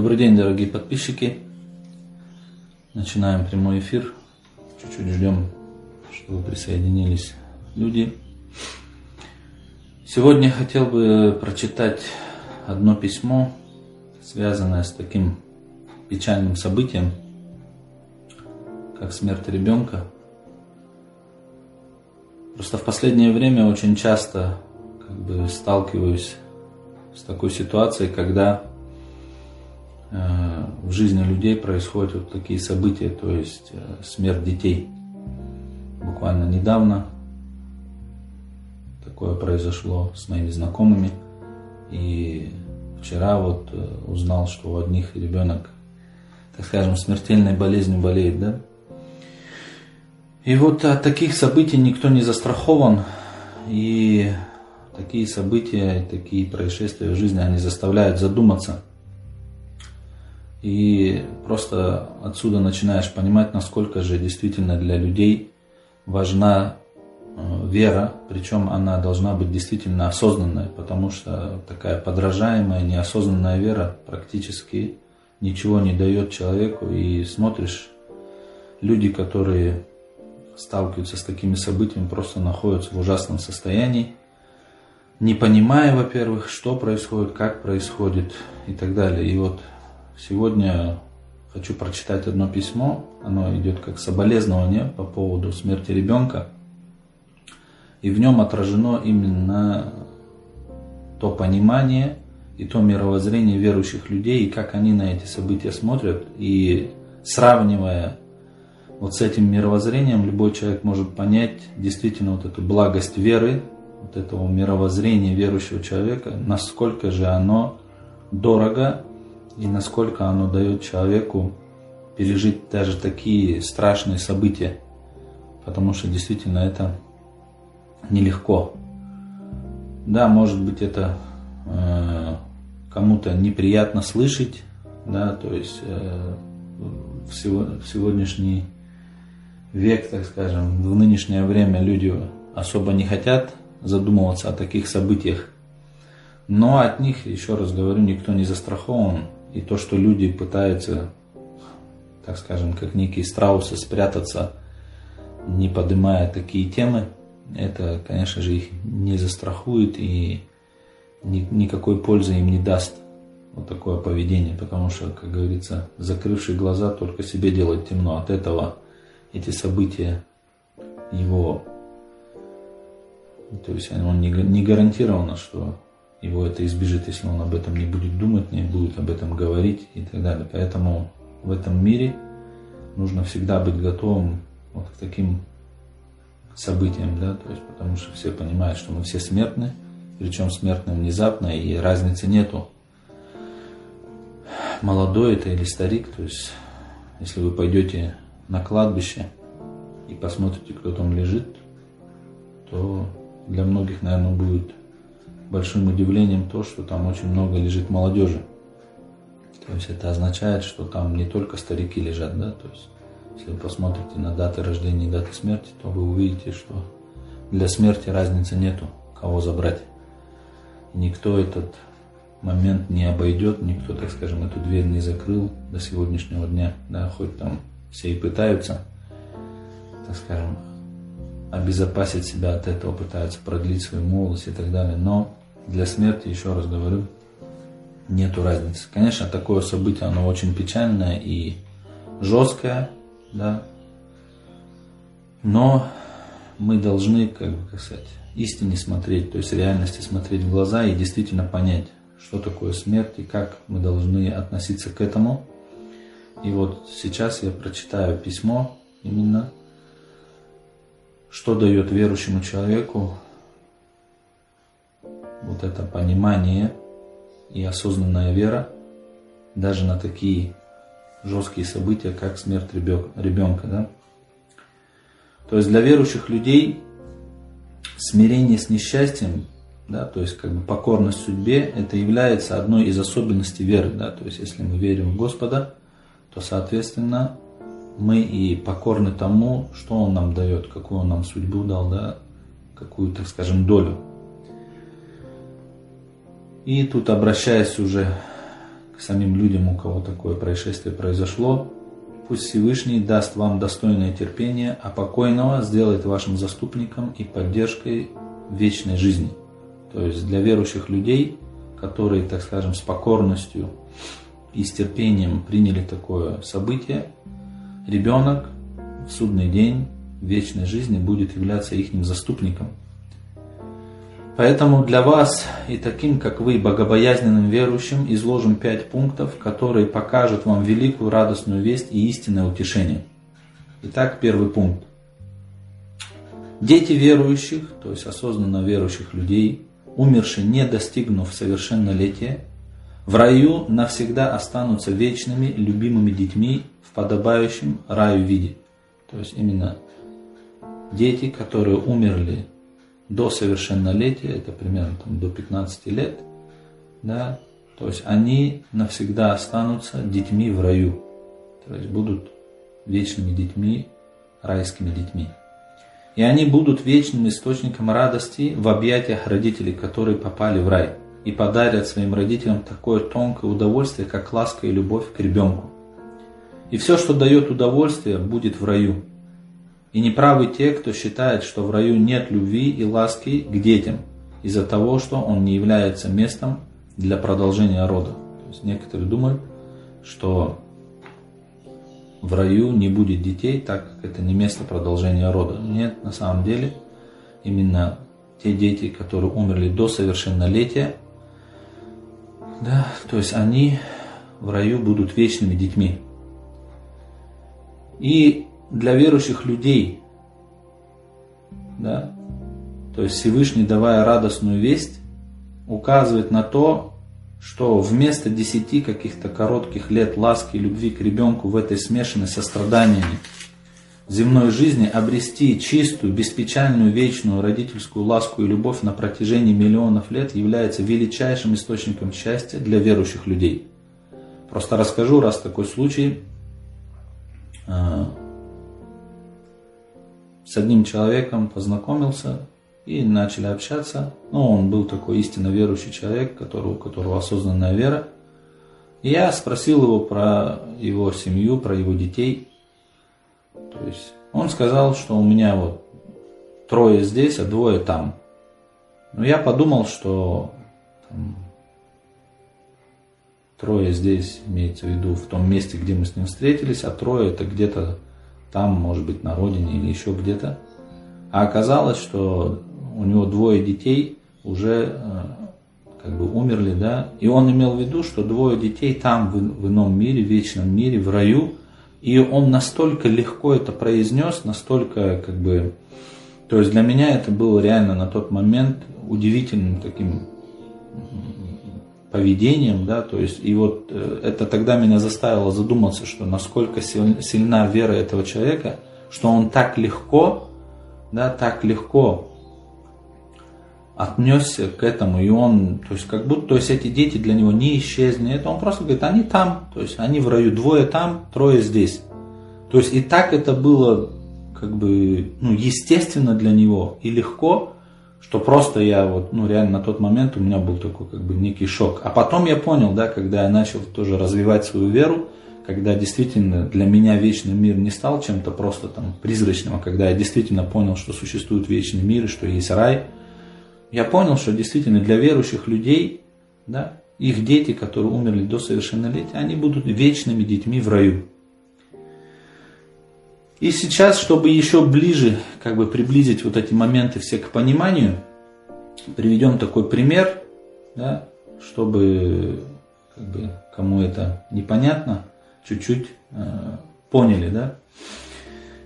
Добрый день, дорогие подписчики. Начинаем прямой эфир. Чуть-чуть ждем, чтобы присоединились люди. Сегодня хотел бы прочитать одно письмо, связанное с таким печальным событием, как смерть ребенка. Просто в последнее время очень часто как бы сталкиваюсь с такой ситуацией, когда жизни людей происходят вот такие события, то есть э, смерть детей. Буквально недавно такое произошло с моими знакомыми. И вчера вот э, узнал, что у одних ребенок, так скажем, смертельной болезнью болеет, да. И вот от таких событий никто не застрахован. И такие события, такие происшествия в жизни, они заставляют задуматься. И просто отсюда начинаешь понимать, насколько же действительно для людей важна э, вера, причем она должна быть действительно осознанной, потому что такая подражаемая, неосознанная вера практически ничего не дает человеку. И смотришь, люди, которые сталкиваются с такими событиями, просто находятся в ужасном состоянии, не понимая, во-первых, что происходит, как происходит и так далее. И вот сегодня хочу прочитать одно письмо. Оно идет как соболезнование по поводу смерти ребенка. И в нем отражено именно то понимание и то мировоззрение верующих людей, и как они на эти события смотрят. И сравнивая вот с этим мировоззрением, любой человек может понять действительно вот эту благость веры, вот этого мировоззрения верующего человека, насколько же оно дорого и насколько оно дает человеку пережить даже такие страшные события, потому что действительно это нелегко. Да, может быть это э, кому-то неприятно слышать, да, то есть э, в, сего, в сегодняшний век, так скажем, в нынешнее время люди особо не хотят задумываться о таких событиях. Но от них, еще раз говорю, никто не застрахован. И то, что люди пытаются, так скажем, как некие страусы спрятаться, не поднимая такие темы, это, конечно же, их не застрахует и ни, никакой пользы им не даст вот такое поведение, потому что, как говорится, закрывший глаза только себе делать темно. От этого эти события его то есть он не, не гарантировано, что его это избежит, если он об этом не будет думать, не будет об этом говорить и так далее. Поэтому в этом мире нужно всегда быть готовым вот к таким событиям, да, то есть потому что все понимают, что мы все смертны, причем смертны внезапно, и разницы нету. Молодой это или старик, то есть если вы пойдете на кладбище и посмотрите, кто там лежит, то для многих, наверное, будет большим удивлением то, что там очень много лежит молодежи. То есть это означает, что там не только старики лежат, да, то есть если вы посмотрите на даты рождения и даты смерти, то вы увидите, что для смерти разницы нету, кого забрать. Никто этот момент не обойдет, никто, так скажем, эту дверь не закрыл до сегодняшнего дня, да, хоть там все и пытаются, так скажем, обезопасить себя от этого, пытаются продлить свою молодость и так далее. Но для смерти, еще раз говорю, нету разницы. Конечно, такое событие, оно очень печальное и жесткое, да, но мы должны, как бы сказать, истине смотреть, то есть реальности смотреть в глаза и действительно понять, что такое смерть и как мы должны относиться к этому. И вот сейчас я прочитаю письмо именно что дает верующему человеку вот это понимание и осознанная вера даже на такие жесткие события, как смерть ребенка. Да? То есть для верующих людей смирение с несчастьем, да, то есть как бы покорность судьбе, это является одной из особенностей веры. Да? То есть если мы верим в Господа, то соответственно мы и покорны тому, что Он нам дает, какую Он нам судьбу дал, да, какую, так скажем, долю. И тут обращаясь уже к самим людям, у кого такое происшествие произошло. Пусть Всевышний даст вам достойное терпение, а покойного сделает вашим заступником и поддержкой вечной жизни. То есть для верующих людей, которые, так скажем, с покорностью и с терпением приняли такое событие, ребенок в судный день вечной жизни будет являться их заступником. Поэтому для вас и таким, как вы, богобоязненным верующим, изложим пять пунктов, которые покажут вам великую радостную весть и истинное утешение. Итак, первый пункт. Дети верующих, то есть осознанно верующих людей, умершие, не достигнув совершеннолетия, в раю навсегда останутся вечными, любимыми детьми в подобающем раю виде. То есть именно дети, которые умерли до совершеннолетия, это примерно там, до 15 лет, да, то есть они навсегда останутся детьми в раю, то есть будут вечными детьми, райскими детьми. И они будут вечным источником радости в объятиях родителей, которые попали в рай, и подарят своим родителям такое тонкое удовольствие, как ласка и любовь к ребенку. И все, что дает удовольствие, будет в раю. И неправы те, кто считает, что в раю нет любви и ласки к детям, из-за того, что он не является местом для продолжения рода. То есть некоторые думают, что в раю не будет детей, так как это не место продолжения рода. Нет, на самом деле, именно те дети, которые умерли до совершеннолетия, да, то есть они в раю будут вечными детьми. И для верующих людей, да, то есть Всевышний, давая радостную весть, указывает на то, что вместо десяти каких-то коротких лет ласки и любви к ребенку в этой смешанной со страданиями земной жизни обрести чистую, беспечальную, вечную родительскую ласку и любовь на протяжении миллионов лет является величайшим источником счастья для верующих людей. Просто расскажу раз такой случай. С одним человеком познакомился, и начали общаться. Ну, он был такой истинно верующий человек, которого, у которого осознанная вера. И я спросил его про его семью, про его детей. То есть он сказал, что у меня вот трое здесь, а двое там. Но я подумал, что там, трое здесь имеется в виду в том месте, где мы с ним встретились, а трое это где-то там, может быть, на родине или еще где-то. А оказалось, что у него двое детей уже э, как бы умерли, да, и он имел в виду, что двое детей там, в, в ином мире, в вечном мире, в раю, и он настолько легко это произнес, настолько как бы, то есть для меня это было реально на тот момент удивительным таким поведением, да, то есть и вот э, это тогда меня заставило задуматься, что насколько сильна вера этого человека, что он так легко, да, так легко отнесся к этому, и он, то есть как будто, то есть эти дети для него не исчезли, это он просто говорит, они там, то есть они в раю, двое там, трое здесь. То есть и так это было как бы, ну, естественно для него и легко, что просто я вот, ну, реально на тот момент у меня был такой как бы некий шок. А потом я понял, да, когда я начал тоже развивать свою веру, когда действительно для меня вечный мир не стал чем-то просто там призрачным, а когда я действительно понял, что существует вечный мир и что есть рай – я понял, что действительно для верующих людей, да, их дети, которые умерли до совершеннолетия, они будут вечными детьми в раю. И сейчас, чтобы еще ближе как бы приблизить вот эти моменты все к пониманию, приведем такой пример, да, чтобы как бы, кому это непонятно, чуть-чуть э, поняли. Да?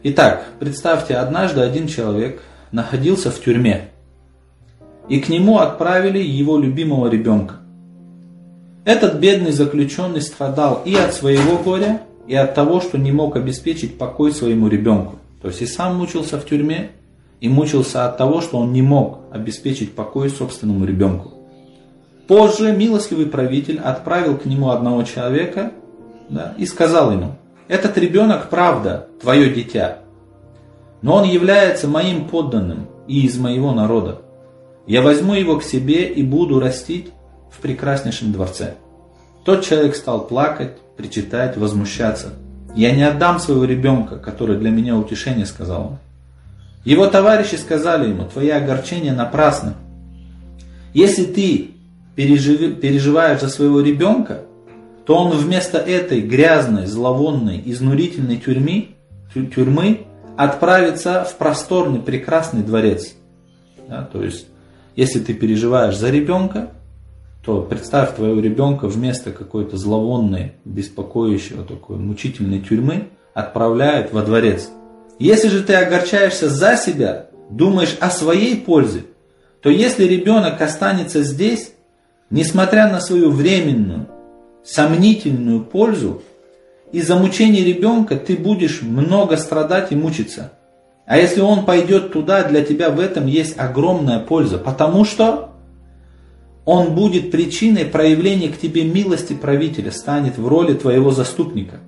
Итак, представьте, однажды один человек находился в тюрьме и к нему отправили его любимого ребенка. Этот бедный заключенный страдал и от своего горя, и от того, что не мог обеспечить покой своему ребенку. То есть и сам мучился в тюрьме, и мучился от того, что он не мог обеспечить покой собственному ребенку. Позже милостливый правитель отправил к нему одного человека да, и сказал ему, этот ребенок правда, твое дитя, но он является моим подданным и из моего народа. Я возьму его к себе и буду растить в прекраснейшем дворце. Тот человек стал плакать, причитать, возмущаться. «Я не отдам своего ребенка, который для меня утешение», сказал он. Его товарищи сказали ему, твои огорчения напрасны. Если ты переживаешь за своего ребенка, то он вместо этой грязной, зловонной, изнурительной тюрьмы, тюрьмы отправится в просторный, прекрасный дворец. Да, то есть, если ты переживаешь за ребенка, то представь твоего ребенка вместо какой-то зловонной, беспокоящего такой мучительной тюрьмы отправляют во дворец. Если же ты огорчаешься за себя, думаешь о своей пользе, то если ребенок останется здесь, несмотря на свою временную, сомнительную пользу, из-за мучений ребенка ты будешь много страдать и мучиться. А если он пойдет туда, для тебя в этом есть огромная польза, потому что он будет причиной проявления к тебе милости правителя, станет в роли твоего заступника.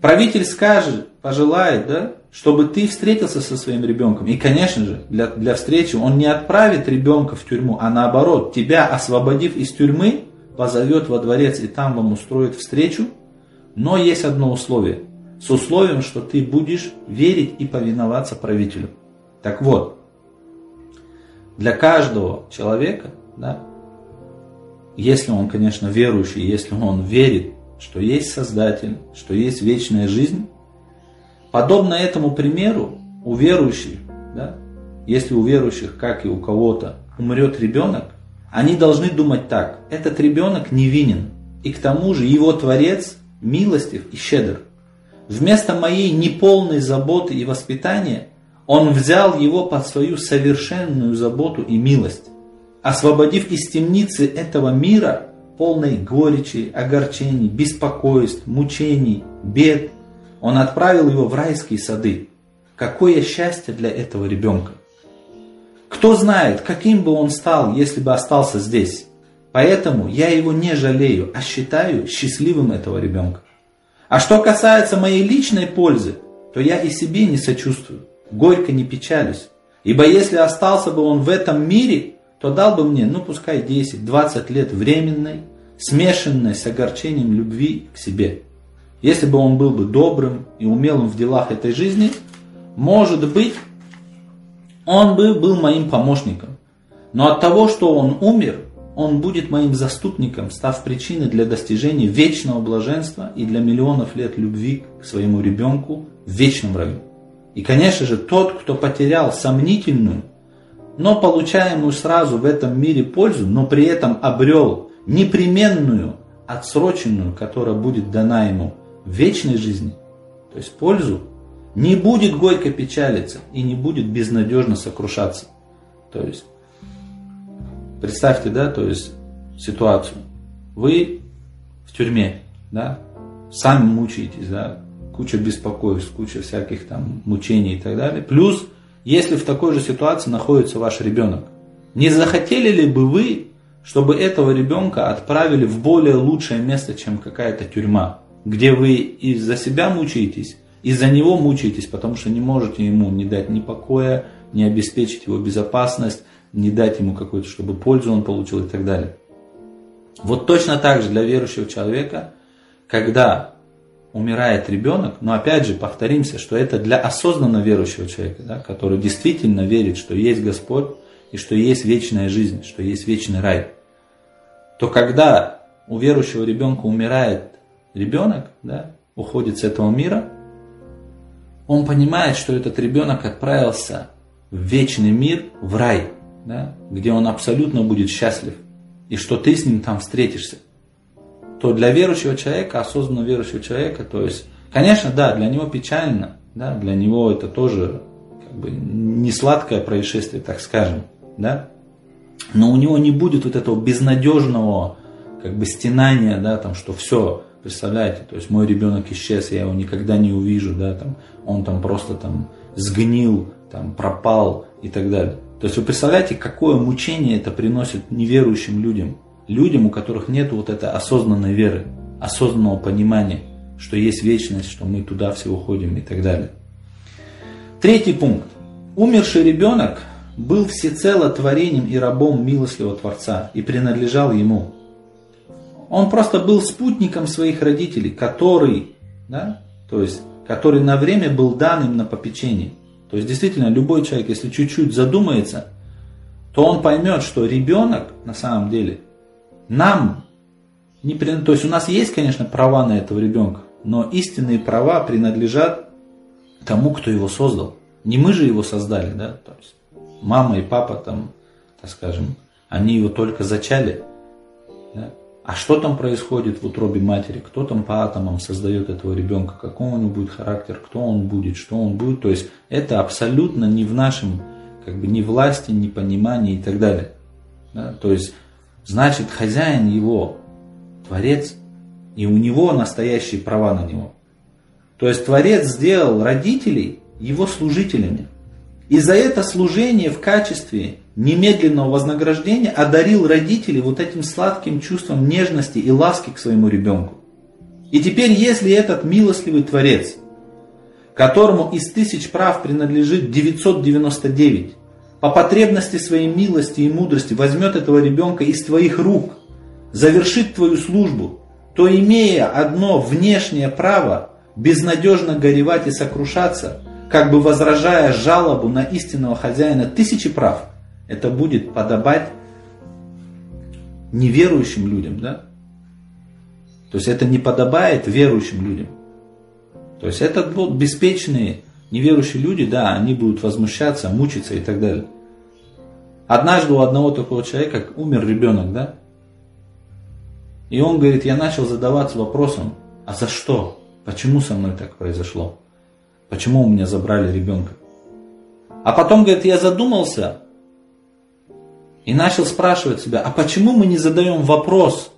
Правитель скажет, пожелает, да, чтобы ты встретился со своим ребенком. И, конечно же, для, для встречи он не отправит ребенка в тюрьму, а наоборот, тебя, освободив из тюрьмы, позовет во дворец и там вам устроит встречу. Но есть одно условие. С условием, что ты будешь верить и повиноваться правителю. Так вот, для каждого человека, да, если он, конечно, верующий, если он верит, что есть Создатель, что есть вечная жизнь, подобно этому примеру у верующих, да, если у верующих, как и у кого-то, умрет ребенок, они должны думать так, этот ребенок невинен, и к тому же его Творец милостив и щедр. Вместо моей неполной заботы и воспитания он взял его под свою совершенную заботу и милость, освободив из темницы этого мира, полной горечи, огорчений, беспокойств, мучений, бед, он отправил его в райские сады. Какое счастье для этого ребенка! Кто знает, каким бы он стал, если бы остался здесь. Поэтому я его не жалею, а считаю счастливым этого ребенка. А что касается моей личной пользы, то я и себе не сочувствую, горько не печалюсь. Ибо если остался бы он в этом мире, то дал бы мне, ну пускай 10-20 лет временной, смешанной с огорчением любви к себе. Если бы он был бы добрым и умелым в делах этой жизни, может быть, он бы был моим помощником. Но от того, что он умер, он будет моим заступником, став причиной для достижения вечного блаженства и для миллионов лет любви к своему ребенку в вечном раю. И, конечно же, тот, кто потерял сомнительную, но получаемую сразу в этом мире пользу, но при этом обрел непременную, отсроченную, которая будет дана ему в вечной жизни, то есть пользу, не будет горько печалиться и не будет безнадежно сокрушаться. То есть, представьте, да, то есть ситуацию. Вы в тюрьме, да, сами мучаетесь, да, куча беспокойств, куча всяких там мучений и так далее. Плюс, если в такой же ситуации находится ваш ребенок, не захотели ли бы вы, чтобы этого ребенка отправили в более лучшее место, чем какая-то тюрьма, где вы и за себя мучаетесь, из-за него мучаетесь, потому что не можете ему не дать ни покоя, не обеспечить его безопасность, не дать ему какую-то, чтобы пользу он получил и так далее. Вот точно так же для верующего человека, когда умирает ребенок, но опять же повторимся, что это для осознанно верующего человека, да, который действительно верит, что есть Господь и что есть вечная жизнь, что есть вечный рай, то когда у верующего ребенка умирает ребенок, да, уходит с этого мира, он понимает, что этот ребенок отправился в вечный мир, в рай, да, где он абсолютно будет счастлив, и что ты с ним там встретишься. То для верующего человека, осознанно верующего человека, то есть, конечно, да, для него печально, да, для него это тоже как бы не сладкое происшествие, так скажем, да, но у него не будет вот этого безнадежного как бы стенания, да, там, что все, Представляете, то есть мой ребенок исчез, я его никогда не увижу, да, там, он там просто там сгнил, там пропал и так далее. То есть вы представляете, какое мучение это приносит неверующим людям, людям, у которых нет вот этой осознанной веры, осознанного понимания, что есть вечность, что мы туда все уходим и так далее. Третий пункт. Умерший ребенок был всецело творением и рабом милостливого Творца и принадлежал ему Он просто был спутником своих родителей, который, да, то есть, который на время был дан им на попечение. То есть, действительно, любой человек, если чуть-чуть задумается, то он поймет, что ребенок на самом деле нам не принадлежит. То есть, у нас есть, конечно, права на этого ребенка, но истинные права принадлежат тому, кто его создал. Не мы же его создали, да, то есть мама и папа там, так скажем, они его только зачали. Да? А что там происходит в утробе матери? Кто там по атомам создает этого ребенка? Какой у него будет характер? Кто он будет? Что он будет? То есть это абсолютно не в нашем, как бы ни власти, ни понимании и так далее. Да? То есть значит хозяин его, творец, и у него настоящие права на него. То есть Творец сделал родителей его служителями. И за это служение в качестве немедленного вознаграждения одарил родителей вот этим сладким чувством нежности и ласки к своему ребенку. И теперь, если этот милостливый Творец, которому из тысяч прав принадлежит 999, по потребности своей милости и мудрости возьмет этого ребенка из твоих рук, завершит твою службу, то имея одно внешнее право безнадежно горевать и сокрушаться, как бы возражая жалобу на истинного хозяина тысячи прав – это будет подобать неверующим людям, да? То есть это не подобает верующим людям. То есть это будут беспечные, неверующие люди, да, они будут возмущаться, мучиться и так далее. Однажды у одного такого человека умер ребенок, да? И он говорит, я начал задаваться вопросом, а за что? Почему со мной так произошло? Почему у меня забрали ребенка? А потом, говорит, я задумался, и начал спрашивать себя, а почему мы не задаем вопрос,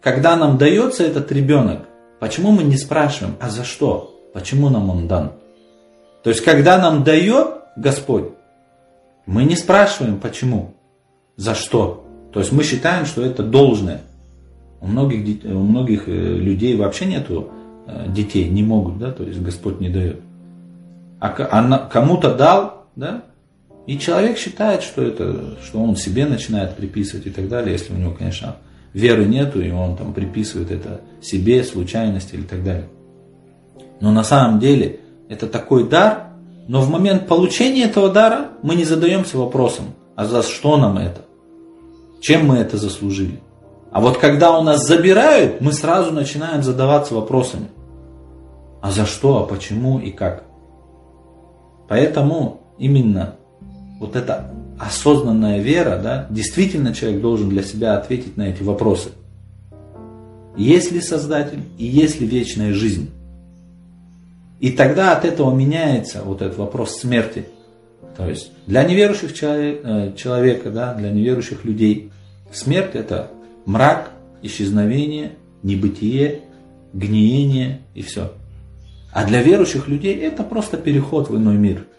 когда нам дается этот ребенок, почему мы не спрашиваем, а за что, почему нам он дан? То есть, когда нам дает Господь, мы не спрашиваем, почему, за что. То есть, мы считаем, что это должное. У многих, у многих э, людей вообще нету э, детей, не могут, да, то есть Господь не дает. А, а кому-то дал, да, и человек считает, что, это, что он себе начинает приписывать и так далее, если у него, конечно, веры нету, и он там приписывает это себе, случайности или так далее. Но на самом деле это такой дар, но в момент получения этого дара мы не задаемся вопросом, а за что нам это? Чем мы это заслужили? А вот когда у нас забирают, мы сразу начинаем задаваться вопросами. А за что, а почему и как? Поэтому именно вот эта осознанная вера, да, действительно человек должен для себя ответить на эти вопросы. Есть ли Создатель и есть ли вечная жизнь? И тогда от этого меняется вот этот вопрос смерти. То есть для неверующих человек, э, человека, да, для неверующих людей смерть это мрак, исчезновение, небытие, гниение и все. А для верующих людей это просто переход в иной мир –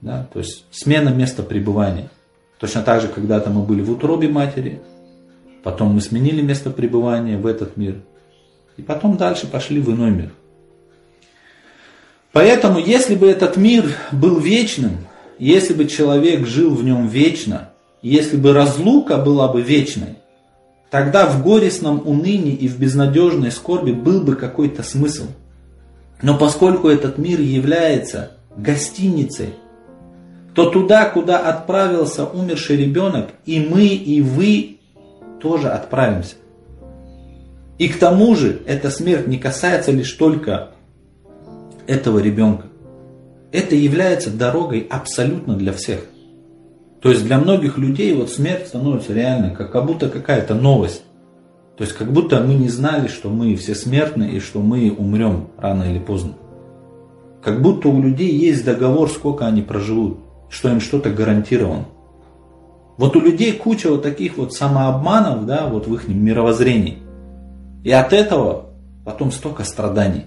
да? То есть смена места пребывания. Точно так же, когда-то мы были в утробе матери, потом мы сменили место пребывания в этот мир, и потом дальше пошли в иной мир. Поэтому, если бы этот мир был вечным, если бы человек жил в нем вечно, если бы разлука была бы вечной, тогда в горестном унынии и в безнадежной скорби был бы какой-то смысл. Но поскольку этот мир является гостиницей то туда, куда отправился умерший ребенок, и мы, и вы тоже отправимся. И к тому же эта смерть не касается лишь только этого ребенка. Это является дорогой абсолютно для всех. То есть для многих людей вот смерть становится реально как, как будто какая-то новость. То есть как будто мы не знали, что мы все смертны и что мы умрем рано или поздно. Как будто у людей есть договор, сколько они проживут что им что-то гарантировано. Вот у людей куча вот таких вот самообманов, да, вот в их мировоззрении. И от этого потом столько страданий.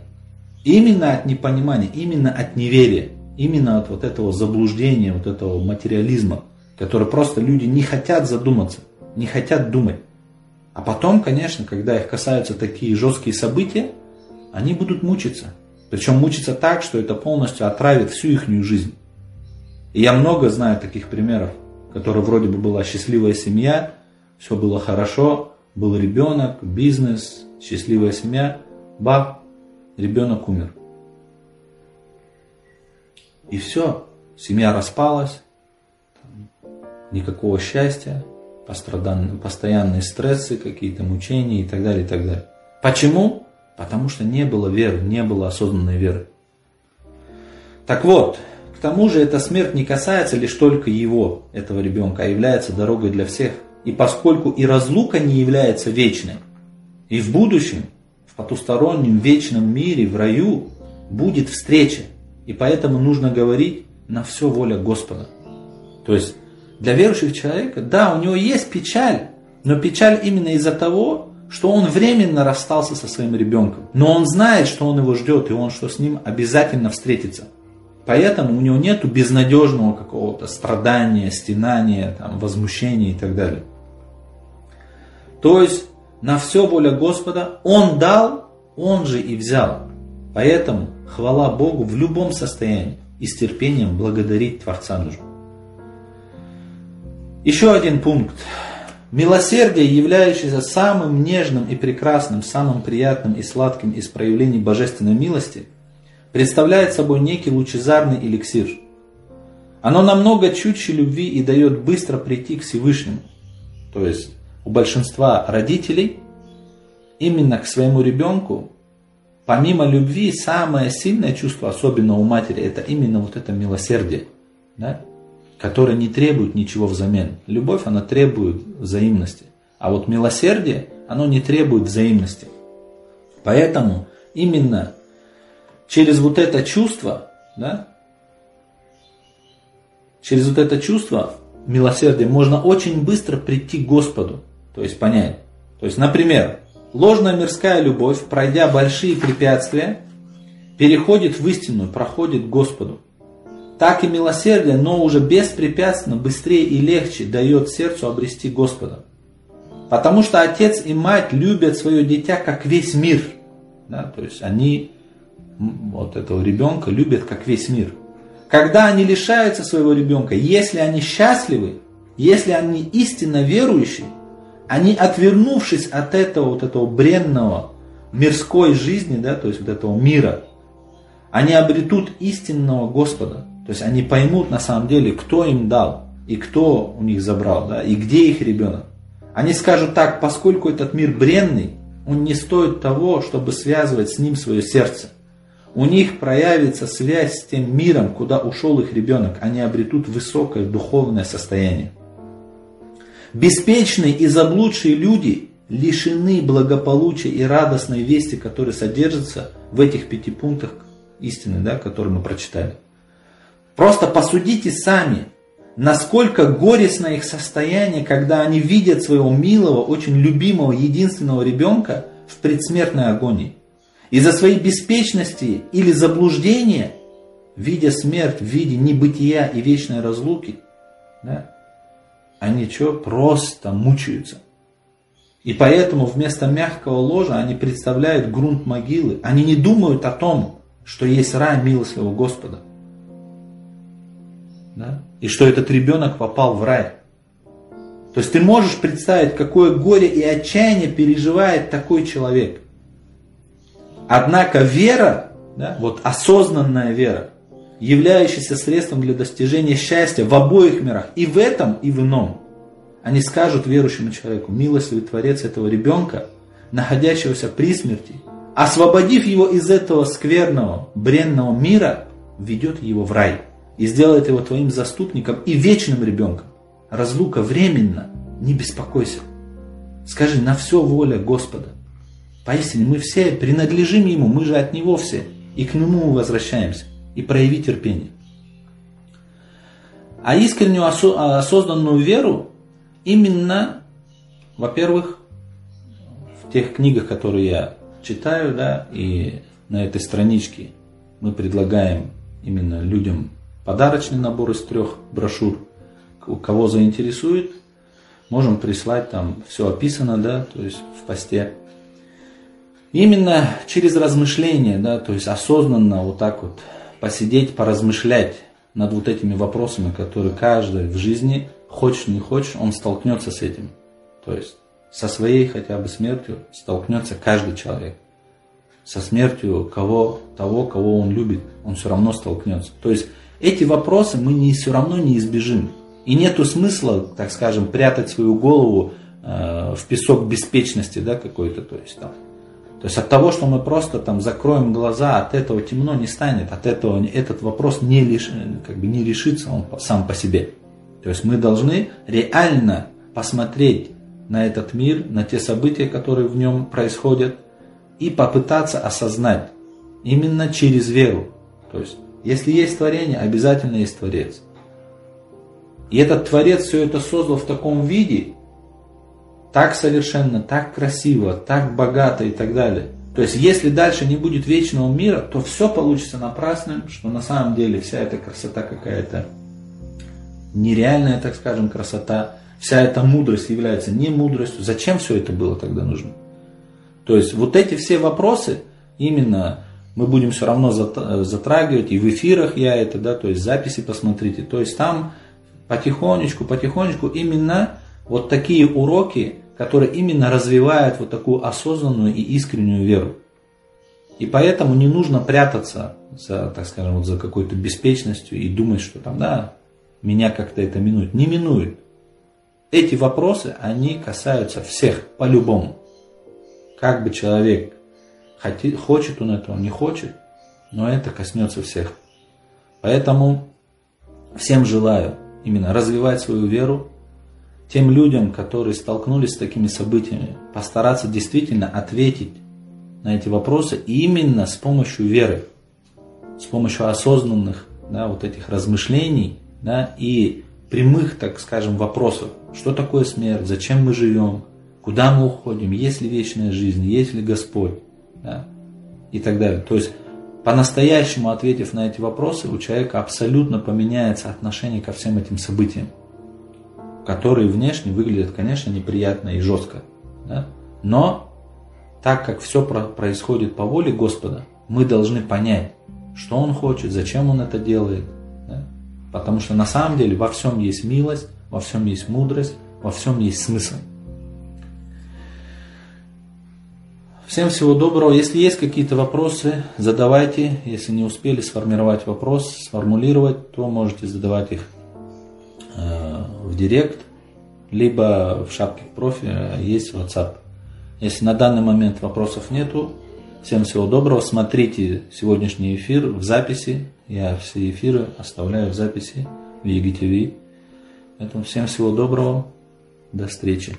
Именно от непонимания, именно от неверия, именно от вот этого заблуждения, вот этого материализма, который просто люди не хотят задуматься, не хотят думать. А потом, конечно, когда их касаются такие жесткие события, они будут мучиться. Причем мучиться так, что это полностью отравит всю их жизнь. И я много знаю таких примеров, которые вроде бы была счастливая семья, все было хорошо, был ребенок, бизнес, счастливая семья, бах, ребенок умер. И все, семья распалась, никакого счастья, постоянные стрессы, какие-то мучения и так далее, и так далее. Почему? Потому что не было веры, не было осознанной веры. Так вот, к тому же эта смерть не касается лишь только его, этого ребенка, а является дорогой для всех. И поскольку и разлука не является вечной, и в будущем, в потустороннем вечном мире, в раю, будет встреча. И поэтому нужно говорить на все воля Господа. То есть для верующих человека, да, у него есть печаль, но печаль именно из-за того, что он временно расстался со своим ребенком. Но он знает, что он его ждет, и он что с ним обязательно встретится. Поэтому у него нет безнадежного какого-то страдания, стенания, там, возмущения и так далее. То есть на все воля Господа Он дал, Он же и взял. Поэтому хвала Богу в любом состоянии и с терпением благодарить Творца нужно. Еще один пункт. Милосердие, являющееся самым нежным и прекрасным, самым приятным и сладким из проявлений божественной милости, представляет собой некий лучезарный эликсир. Оно намного чутьче любви и дает быстро прийти к Всевышнему. То есть у большинства родителей именно к своему ребенку, помимо любви, самое сильное чувство, особенно у матери, это именно вот это милосердие. Да? которая не требует ничего взамен. Любовь, она требует взаимности. А вот милосердие, оно не требует взаимности. Поэтому именно через вот это чувство, да, через вот это чувство милосердия можно очень быстро прийти к Господу, то есть понять. То есть, например, ложная мирская любовь, пройдя большие препятствия, переходит в истину, проходит к Господу так и милосердие, но уже беспрепятственно, быстрее и легче дает сердцу обрести Господа. Потому что отец и мать любят свое дитя как весь мир. Да, то есть они вот этого ребенка любят как весь мир. Когда они лишаются своего ребенка, если они счастливы, если они истинно верующие, они, отвернувшись от этого вот этого бренного мирской жизни, да, то есть вот этого мира, они обретут истинного Господа. То есть они поймут на самом деле, кто им дал, и кто у них забрал, да, и где их ребенок. Они скажут так, поскольку этот мир бренный, он не стоит того, чтобы связывать с ним свое сердце. У них проявится связь с тем миром, куда ушел их ребенок. Они обретут высокое духовное состояние. Беспечные и заблудшие люди лишены благополучия и радостной вести, которые содержатся в этих пяти пунктах истины, да, которые мы прочитали. Просто посудите сами, насколько горестно их состояние, когда они видят своего милого, очень любимого, единственного ребенка в предсмертной агонии. Из-за своей беспечности или заблуждения, видя смерть в виде небытия и вечной разлуки, да, они что, просто мучаются. И поэтому вместо мягкого ложа они представляют грунт могилы. Они не думают о том, что есть рай милостливого Господа да? и что этот ребенок попал в рай. То есть ты можешь представить, какое горе и отчаяние переживает такой человек. Однако вера, да, вот осознанная вера, являющаяся средством для достижения счастья в обоих мирах, и в этом, и в ином, они скажут верующему человеку, милостивый Творец этого ребенка, находящегося при смерти, освободив его из этого скверного, бренного мира, ведет его в рай и сделает его твоим заступником и вечным ребенком. Разлука временно, не беспокойся. Скажи, на все воля Господа. Поистине мы все принадлежим Ему, мы же от Него все, и к Нему возвращаемся. И прояви терпение. А искреннюю осознанную веру именно, во-первых, в тех книгах, которые я читаю, да, и на этой страничке мы предлагаем именно людям подарочный набор из трех брошюр. Кого заинтересует, можем прислать, там все описано, да, то есть в посте. Именно через размышления, да, то есть осознанно вот так вот посидеть, поразмышлять над вот этими вопросами, которые каждый в жизни, хочешь не хочешь, он столкнется с этим. То есть со своей хотя бы смертью столкнется каждый человек. Со смертью кого, того, кого он любит, он все равно столкнется. То есть эти вопросы мы не, все равно не избежим. И нету смысла, так скажем, прятать свою голову э, в песок беспечности да, какой-то. То есть, там. То есть от того, что мы просто там закроем глаза, от этого темно не станет, от этого этот вопрос не, лиш, как бы не решится он сам по себе. То есть мы должны реально посмотреть на этот мир, на те события, которые в нем происходят, и попытаться осознать именно через веру. То есть, если есть творение, обязательно есть Творец. И этот Творец все это создал в таком виде, так совершенно, так красиво, так богато и так далее. То есть, если дальше не будет вечного мира, то все получится напрасным, что на самом деле вся эта красота какая-то нереальная, так скажем, красота, вся эта мудрость является не мудростью. Зачем все это было тогда нужно? То есть, вот эти все вопросы, именно мы будем все равно затрагивать, и в эфирах я это, да, то есть записи посмотрите. То есть там потихонечку, потихонечку именно вот такие уроки, которые именно развивают вот такую осознанную и искреннюю веру. И поэтому не нужно прятаться за, так скажем, вот за какой-то беспечностью и думать, что там, да, меня как-то это минует. Не минует. Эти вопросы, они касаются всех по-любому. Как бы человек хочет он этого, не хочет, но это коснется всех. Поэтому всем желаю именно развивать свою веру, тем людям, которые столкнулись с такими событиями, постараться действительно ответить на эти вопросы именно с помощью веры, с помощью осознанных да, вот этих размышлений да, и прямых, так скажем, вопросов. Что такое смерть, зачем мы живем, куда мы уходим, есть ли вечная жизнь, есть ли Господь? Да, и так далее. То есть по-настоящему ответив на эти вопросы, у человека абсолютно поменяется отношение ко всем этим событиям, которые внешне выглядят, конечно, неприятно и жестко. Да? Но так как все происходит по воле Господа, мы должны понять, что Он хочет, зачем Он это делает. Да? Потому что на самом деле во всем есть милость, во всем есть мудрость, во всем есть смысл. Всем всего доброго. Если есть какие-то вопросы, задавайте. Если не успели сформировать вопрос, сформулировать, то можете задавать их в директ, либо в шапке профиля есть WhatsApp. Если на данный момент вопросов нету, всем всего доброго. Смотрите сегодняшний эфир в записи. Я все эфиры оставляю в записи в ЕГТВ. Поэтому всем всего доброго. До встречи.